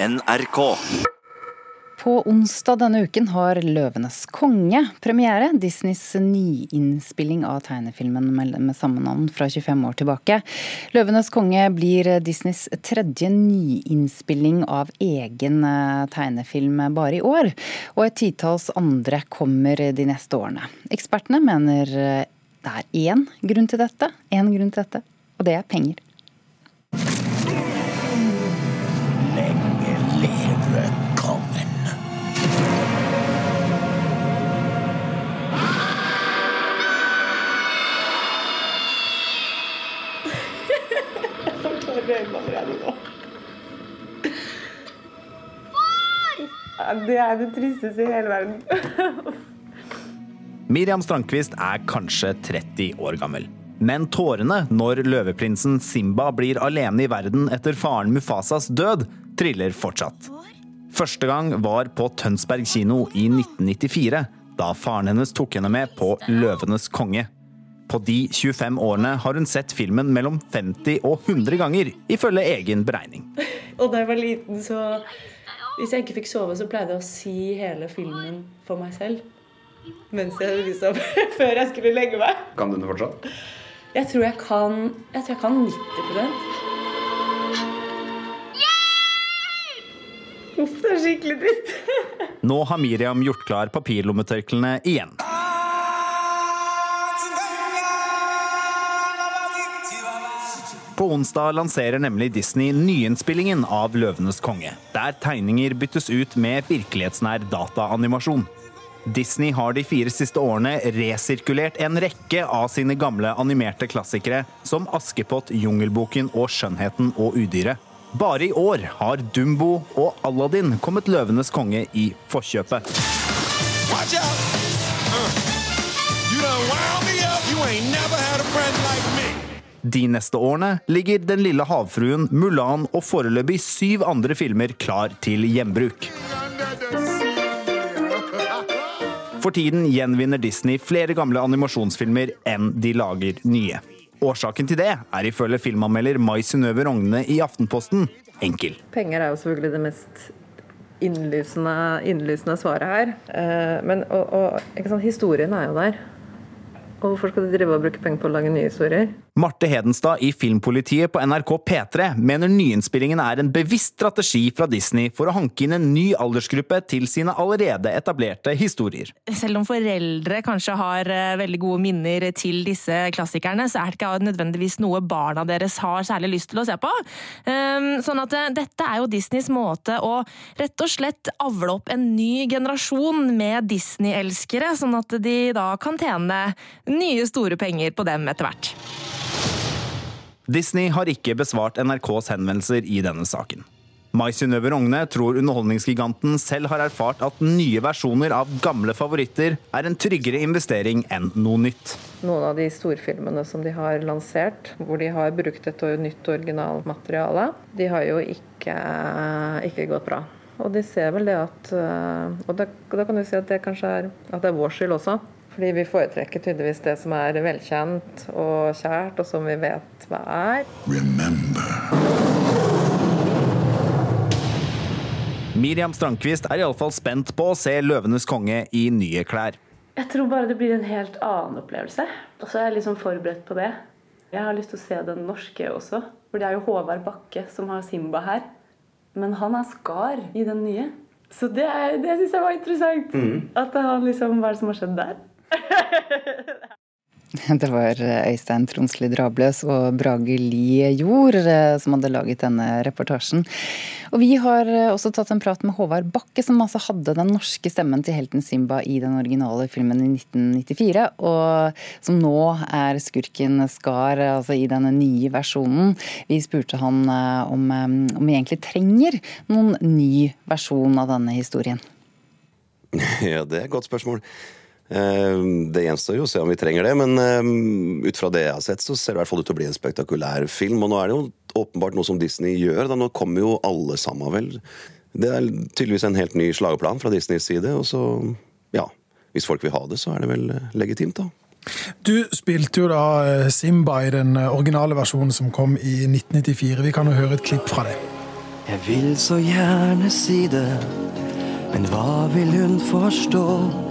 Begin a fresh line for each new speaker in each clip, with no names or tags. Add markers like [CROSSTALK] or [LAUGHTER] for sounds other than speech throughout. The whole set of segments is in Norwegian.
NRK.
På onsdag denne uken har 'Løvenes konge' premiere. Disneys nyinnspilling av tegnefilmen med samme navn fra 25 år tilbake. 'Løvenes konge' blir Disneys tredje nyinnspilling av egen eh, tegnefilm bare i år. Og et titalls andre kommer de neste årene. Ekspertene mener eh, det er én grunn til dette, én grunn til dette, og det er penger.
Er det tristeste i hele verden. [LAUGHS]
Miriam Strandquist er kanskje 30 år gammel. Men tårene når løveprinsen Simba blir alene i verden etter faren Mufasas død, triller fortsatt. Første gang var på Tønsberg kino i 1994, da faren hennes tok henne med på 'Løvenes konge'. På de 25 årene har hun sett filmen mellom 50 og 100 ganger, ifølge egen beregning. [LAUGHS]
Og da jeg var liten, så Hvis jeg ikke fikk sove, så pleide jeg å si hele filmen for meg selv. Mens jeg liksom [LAUGHS] Før jeg skulle legge meg.
Kan du det fortsatt?
Jeg tror jeg kan Jeg tror jeg kan 90 Uff, det er skikkelig dritt.
Nå har Miriam gjort klar papirlommetørklærne igjen. På onsdag lanserer nemlig Disney nyinnspillingen av 'Løvenes konge', der tegninger byttes ut med virkelighetsnær dataanimasjon. Disney har de fire siste årene resirkulert en rekke av sine gamle animerte klassikere, som 'Askepott', 'Jungelboken' og 'Skjønnheten og udyret'. Bare i år har Dumbo og Aladdin kommet 'Løvenes konge' i forkjøpet.
Watch out! Uh, you done wound me up. You ain't never had a friend like me.
De neste årene ligger Den lille havfruen, Mulan og foreløpig syv andre filmer klar til gjenbruk. For tiden gjenvinner Disney flere gamle animasjonsfilmer enn de lager nye. Årsaken til det er ifølge filmanmelder Mai Synnøve Rogne i Aftenposten enkel.
Penger er jo selvfølgelig det mest innlysende, innlysende svaret her. Eh, Men og, og, sant, historien er jo der. Og hvorfor skal du drive og bruke penger på å lage nye historier?
Marte Hedenstad i Filmpolitiet på NRK P3 mener nyinnspillingen er en bevisst strategi fra Disney for å hanke inn en ny aldersgruppe til sine allerede etablerte historier.
Selv om foreldre kanskje har eh, veldig gode minner til disse klassikerne, så er det ikke nødvendigvis noe barna deres har særlig lyst til å se på. Um, Sånn at eh, dette er jo Disneys måte å rett og slett avle opp en ny generasjon med Disney-elskere, sånn at de da kan tjene nye store penger på dem etter hvert.
Disney har ikke besvart NRKs henvendelser i denne saken. Mai Synnøve Rogne tror underholdningsgiganten selv har erfart at nye versjoner av gamle favoritter er en tryggere investering enn noe nytt.
Noen av de storfilmene som de har lansert, hvor de har brukt et nytt originalmateriale, de har jo ikke, ikke gått bra. Og de ser vel det at øh, Og da, da kan du si at det kanskje er, at det er vår skyld også. Fordi vi foretrekker tydeligvis det som er velkjent og kjært, og som vi vet hva er.
Miriam Strandquist er iallfall spent på å se 'Løvenes konge' i nye klær.
Jeg tror bare det blir en helt annen opplevelse. Og så er jeg liksom forberedt på det. Jeg har lyst til å se den norske også. For det er jo Håvard Bakke som har Simba her. Men han er Skar i den nye. Så det, er- det syns jeg var interessant. At han liksom, Hva er det som har skjedd der? [LAUGHS]
Det var Øystein Tronsli Drabløs og Brage Lie Jord eh, som hadde laget denne reportasjen. Og vi har eh, også tatt en prat med Håvard Bakke, som altså hadde den norske stemmen til helten Simba i den originale filmen i 1994, og som nå er skurken Skar, altså i denne nye versjonen. Vi spurte han eh, om, eh, om vi egentlig trenger noen ny versjon av denne historien. [LAUGHS]
Ja, det er et godt spørsmål. Eh, Det gjenstår jo å se om vi trenger det, men eh, ut fra det jeg har sett, så ser det i hvert fall ut til å bli en spektakulær film. Og nå er det jo åpenbart noe som Disney gjør. Da nå kommer jo alle sammen, vel. Det er tydeligvis en helt ny slagplan fra Disneys side, og så, ja Hvis folk vil ha det, så er det vel eh, legitimt, da.
Du spilte jo da Simba i den originale versjonen som kom i 1994. Vi kan jo høre et klipp fra det.
Jeg vil så gjerne si det, men hva vil hun forstå?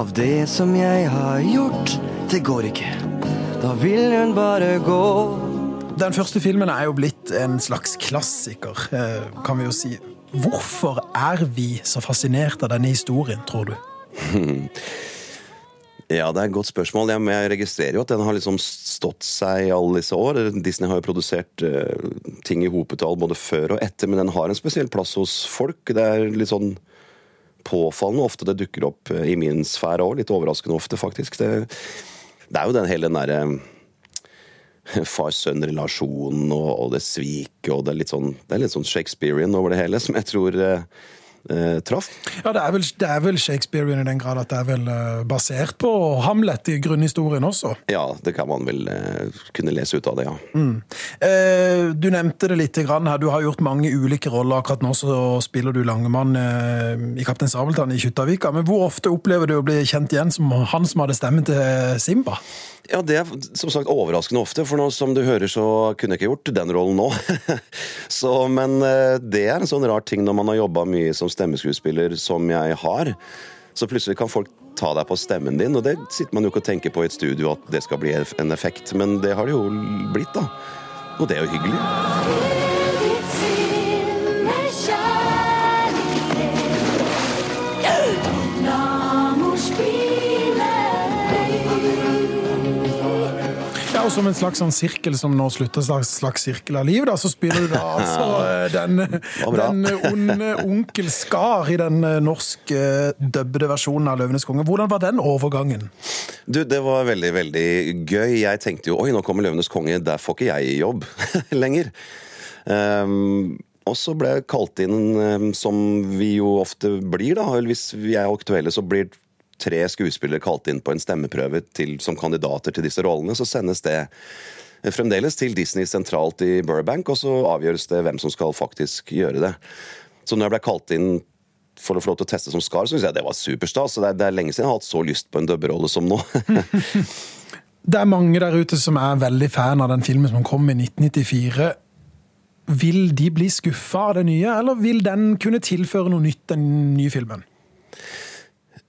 Av det som jeg har gjort, det går ikke. Da vil hun bare gå.
Den første filmen er jo blitt en slags klassiker, eh, kan vi jo si. Hvorfor er vi så fascinert av denne historien, tror du? [LAUGHS]
Ja, det er et godt spørsmål. Jeg, jeg registrerer jo at den har liksom stått seg i alle disse år. Disney har jo produsert uh, ting i hopetall både før og etter, men den har en spesiell plass hos folk. Det er litt sånn påfallende ofte det dukker opp uh, i min sfære òg. Litt overraskende ofte, faktisk. Det, det er jo den hele den derre uh, [LAUGHS] far-sønn-relasjonen og, og, det sviket og det er litt sånn, det er litt sånn Shakespearean over det hele, som jeg tror eh, traff.
Ja, det er, vel, det er vel Shakespeare i den grad at det er vel uh, basert på Hamlet i grunnhistorien også?
Ja, det kan man vel eh, kunne lese ut av det, ja.
Mm. Eh, du nevnte det litt grann her. Du har gjort mange ulike roller. Akkurat nå så spiller du Langemann i Kaptein Sabeltann i Kjuttaviga. Men hvor ofte opplever du å bli kjent igjen som han som hadde stemmen til Simba?
Ja, Det er som sagt overraskende ofte, for nå som du hører så kunne jeg ikke gjort den rollen nå. [LAUGHS] så, men det er en sånn rar ting når man har jobba mye som stemmeskuespiller som jeg har. Så plutselig kan folk ta deg på stemmen din, og det sitter man jo ikke og tenker på i et studio at det skal bli en effekt, men det har det jo blitt, da. Og det er jo hyggelig.
Og Som en slags sånn sirkel som nå slutter, slags, slags sirkel av liv, da, så spiller du da altså [LAUGHS] den, den onde onkel Skar i den norske dubbede versjonen av 'Løvenes konge'. Hvordan var den overgangen?
Du, Det var veldig, veldig gøy. Jeg tenkte jo oi, nå kommer 'Løvenes konge', der får ikke jeg jobb [LAUGHS] lenger. Um, og så ble jeg kalt inn, um, som vi jo ofte blir, da. Hvis vi er aktuelle, så blir tre skuespillere kalt inn på en stemmeprøve til, som kandidater til disse rollene, så sendes det fremdeles til Disney sentralt i Burbank, og så avgjøres det hvem som skal faktisk gjøre det. Så når jeg ble kalt inn for å få lov til å teste som Skar, så syns jeg det var superstas. Det, det er lenge siden jeg har hatt så lyst på en dubberolle som nå. [LAUGHS]
det er mange der ute som er veldig fan av den filmen som kom i 1994. Vil de bli skuffa av det nye, eller vil den kunne tilføre noe nytt, den nye filmen?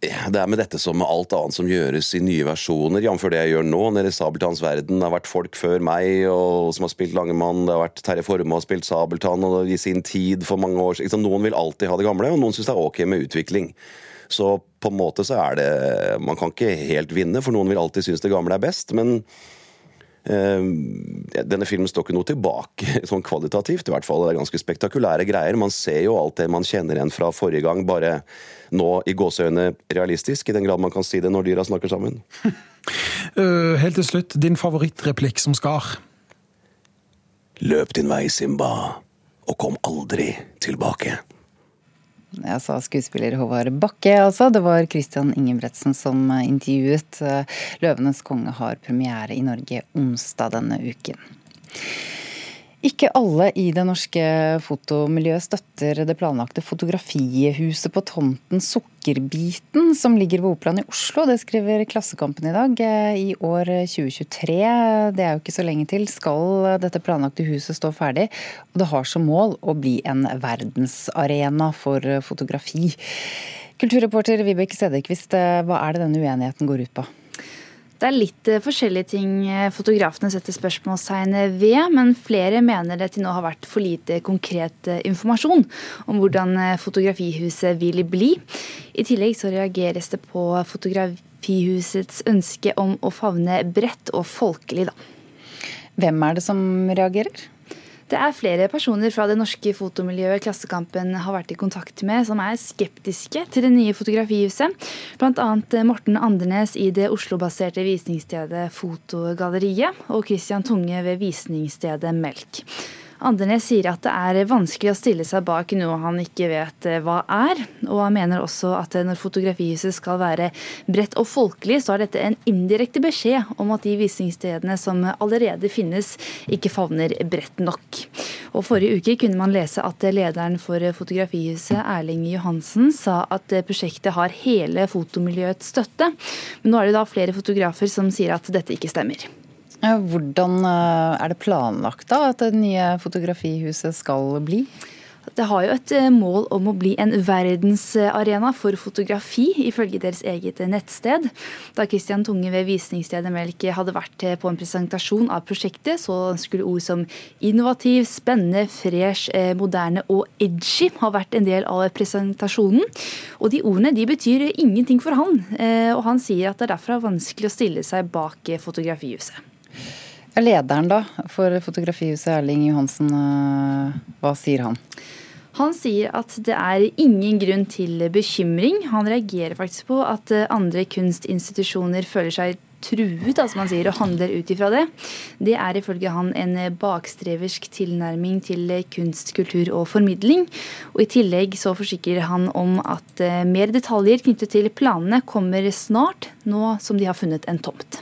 Det er med dette som med alt annet som gjøres i nye versjoner, jf. det jeg gjør nå, nede i Sabeltanns verden. Det har vært folk før meg og, som har spilt Langemann, det har vært Terje Formoe har spilt Sabeltann og i sin tid for mange år siden. Noen vil alltid ha det gamle, og noen syns det er ok med utvikling. Så på en måte så er det Man kan ikke helt vinne, for noen vil alltid synes det gamle er best. men denne filmen står ikke noe tilbake [LAUGHS] sånn kvalitativt, i hvert fall. Det er ganske spektakulære greier. Man ser jo alt det man kjenner igjen fra forrige gang, bare nå i gåseøyne realistisk, i den grad man kan si det når dyra snakker sammen. [LAUGHS]
Eh, helt til slutt, din favorittreplikk som Skar?
Løp din vei, Simba, og kom aldri tilbake.
Jeg sa skuespiller Håvard Bakke, altså. Det var Christian Ingebretsen som intervjuet. 'Løvenes konge' har premiere i Norge onsdag denne uken. Ikke alle i det norske fotomiljøet støtter det planlagte fotografihuset på tomten Sukkerbiten, som ligger ved Operaen i Oslo. Det skriver Klassekampen i dag. I år 2023, det er jo ikke så lenge til, skal dette planlagte huset stå ferdig. Og det har som mål å bli en verdensarena for fotografi. Kulturreporter Vibeke Sedekvist, hva er det denne uenigheten går ut på?
Det er litt eh, forskjellige ting eh, fotografene setter spørsmålstegn ved, men flere mener det til nå har vært for lite konkret eh, informasjon om hvordan fotografihuset vil bli. I tillegg så reageres det på fotografihusets ønske om å favne bredt og folkelig, da.
Hvem er det som reagerer?
Det er flere personer fra det norske fotomiljøet Klassekampen har vært i kontakt med, som er skeptiske til det nye fotografihuset. Bl.a. Morten Andernes i det Oslo-baserte visningsstedet Fotogalleriet, og Christian Tunge ved visningsstedet Melk. Andenes sier at det er vanskelig å stille seg bak noe han ikke vet eh, hva er. Og han mener også at når Fotografihuset skal være bredt og folkelig, så er dette en indirekte beskjed om at de visningsstedene som allerede finnes, ikke favner bredt nok. Og Forrige uke kunne man lese at lederen for Fotografihuset, Erling Johansen, sa at prosjektet har hele fotomiljøets støtte. Men nå er det da flere fotografer som sier at dette ikke stemmer.
Hvordan eh, er det planlagt da at det nye fotografihuset skal bli?
Det har jo et eh, mål om å bli en verdensarena for fotografi, ifølge deres eget nettsted. Da Christian Tunge ved visningsstedet Melk hadde vært på en presentasjon av prosjektet, så skulle ord som innovativ, spennende, fresh, eh, moderne og edgy ha vært en del av presentasjonen. Og de ordene de betyr ingenting for han, eh, og han sier at det er derfor vanskelig å stille seg bak fotografihuset.
Lederen da for Fotografihuset, Erling Johansen, hva sier han?
Han sier at det er ingen grunn til bekymring. Han reagerer faktisk på at andre kunstinstitusjoner føler seg truet, altså man sier, og handler ut ifra det. Det er ifølge han en bakstreversk tilnærming til kunst, kultur og formidling. Og I tillegg så forsikrer han om at mer detaljer knyttet til planene kommer snart, nå som de har funnet en tomt.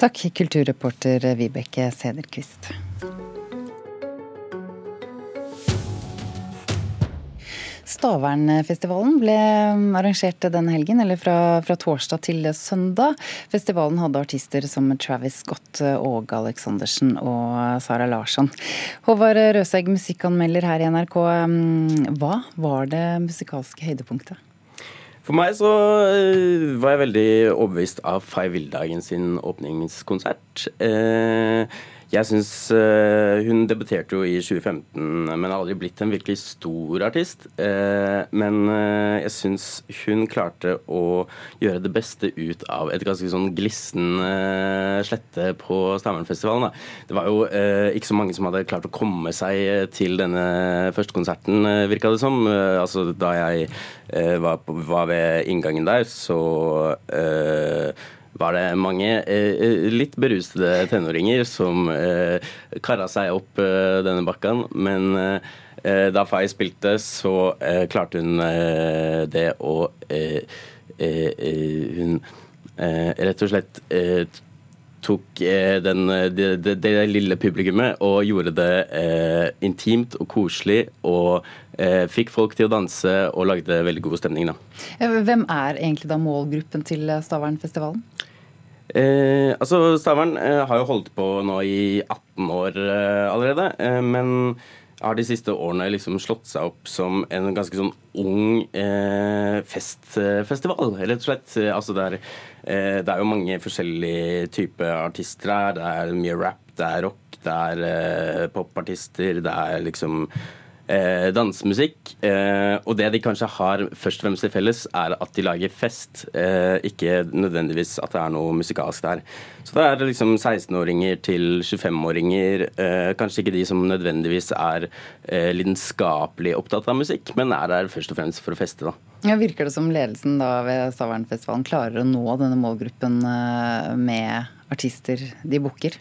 Takk, kulturreporter Vibeke Sederquist. Stavernfestivalen ble arrangert denne helgen, eller fra, fra, torsdag til søndag. Festivalen hadde artister som Travis Scott, Åge Aleksandersen og Sara Larsson. Håvard Røsegg, musikkanmelder her i NRK. Hva var det musikalske høydepunktet?
For meg så eh, var jeg veldig overbevist av Fay Vildhagen sin åpningskonsert. Eh, jeg syns uh, Hun debuterte jo i 2015, men har aldri blitt en virkelig stor artist. Uh, men uh, jeg syns hun klarte å gjøre det beste ut av et ganske sånn glissen slette på Stavernfestivalen. Det var jo ikke så mange som hadde klart å komme seg til denne første konserten, virka det som. altså da jeg var, ved inngangen der, så var det mange eh, litt berusede tenåringer som eh, kara seg opp eh, denne bakken. Men eh, da Fay spilte, så eh, klarte hun eh, det å Hun rett og slett tok den, det, det, det, lille publikummet og gjorde det intimt og koselig. og fikk folk til å danse og lagde veldig god stemning. Da.
Hvem er egentlig da målgruppen til Stavernfestivalen?
Eh, altså, Stavern eh, har jo holdt på nå i 18 år eh, allerede. Eh, men har de siste årene liksom slått seg opp som en ganske sånn ung eh, festfestival, rett og slett. Altså, det, er, eh, det er jo mange forskjellige typer artister her. Det er mye rap, det er rock, det er popartister, det er liksom eh, dansemusikk. Eh, og det de kanskje har først og fremst til felles, er at de lager fest, eh, ikke nødvendigvis at det er noe musikalsk der. Så da er det liksom 16-åringer til 25-åringer, eh, kanskje ikke de som nødvendigvis er eh, lidenskapelig opptatt av musikk, men er der først og fremst for å feste, da.
Ja, virker det som ledelsen da ved Stavernfestivalen klarer å nå denne målgruppen eh, med artister de booker?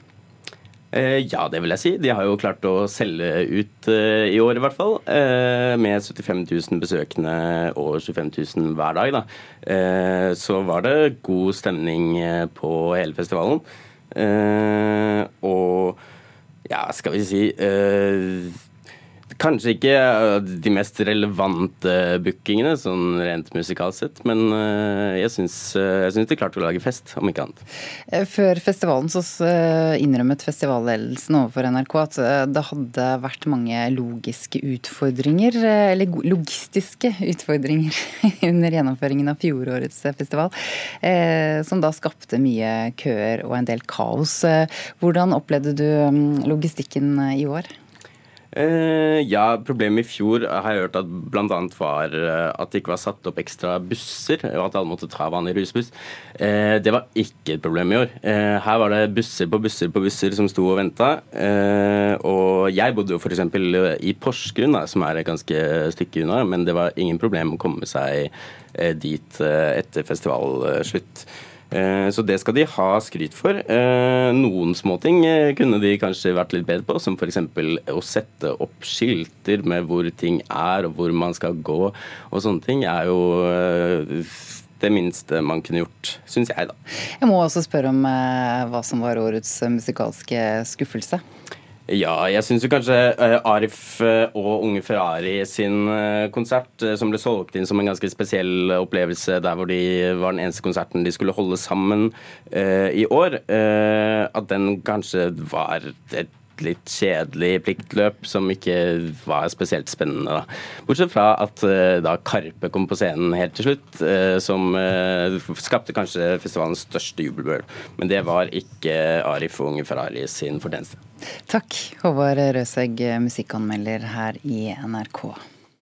Eh, ja, det vil jeg si. De har jo klart å selge ut eh, i år, i hvert fall. Eh, med 75 000 besøkende og 25 000 hver dag. Da. Så var det god stemning på hele festivalen. Og ja, skal vi si Kanskje ikke øh, de mest relevante bookingene, sånn rent musikalsk sett, men øh, jeg syns, øh, jeg syns de klarte å lage fest, om ikke annet.
Før festivalen så innrømmet festivalledelsen overfor NRK at det hadde vært mange logiske utfordringer, eller logistiske [LAUGHS] utfordringer, under gjennomføringen av fjorårets festival, som da skapte mye køer og en del kaos. Hvordan opplevde du logistikken i år?
Uh, ja, problemet i fjor har jeg hørt at bl.a. var uh, at det ikke var satt opp ekstra busser, og at alle måtte ta vanlig rusbuss. Uh, det var ikke et problem i år. her var det busser på busser på busser som sto og venta. og jeg bodde jo f.eks. i Porsgrunn, som er et ganske stykke unna, men det var ingen problem å komme seg dit etter festivalslutt. Eh, så det skal de ha skryt for. Eh, noen småting eh, kunne de kanskje vært litt bedre på, som f.eks. å sette opp skilter med hvor ting er og hvor man skal gå og sånne ting, er jo det minste man kunne gjort, syns jeg, da.
Jeg må også spørre om hva som var årets musikalske skuffelse.
Ja, jeg syns kanskje uh, Arif uh, og Unge Ferrari sin uh, konsert, som ble solgt inn som en ganske spesiell opplevelse, der hvor de var den eneste konserten de skulle holde sammen i år, at den kanskje var et litt kjedelig pliktløp som ikke var spesielt spennende. Da. Bortsett fra at uh, da Karpe kom på scenen helt til slutt, uh, som uh, skapte kanskje festivalens største jubelbøl. Men det var ikke Arif og Unge Ferrari sin fortjeneste.
Takk, Håvard Røsegg, musikkanmelder her i NRK.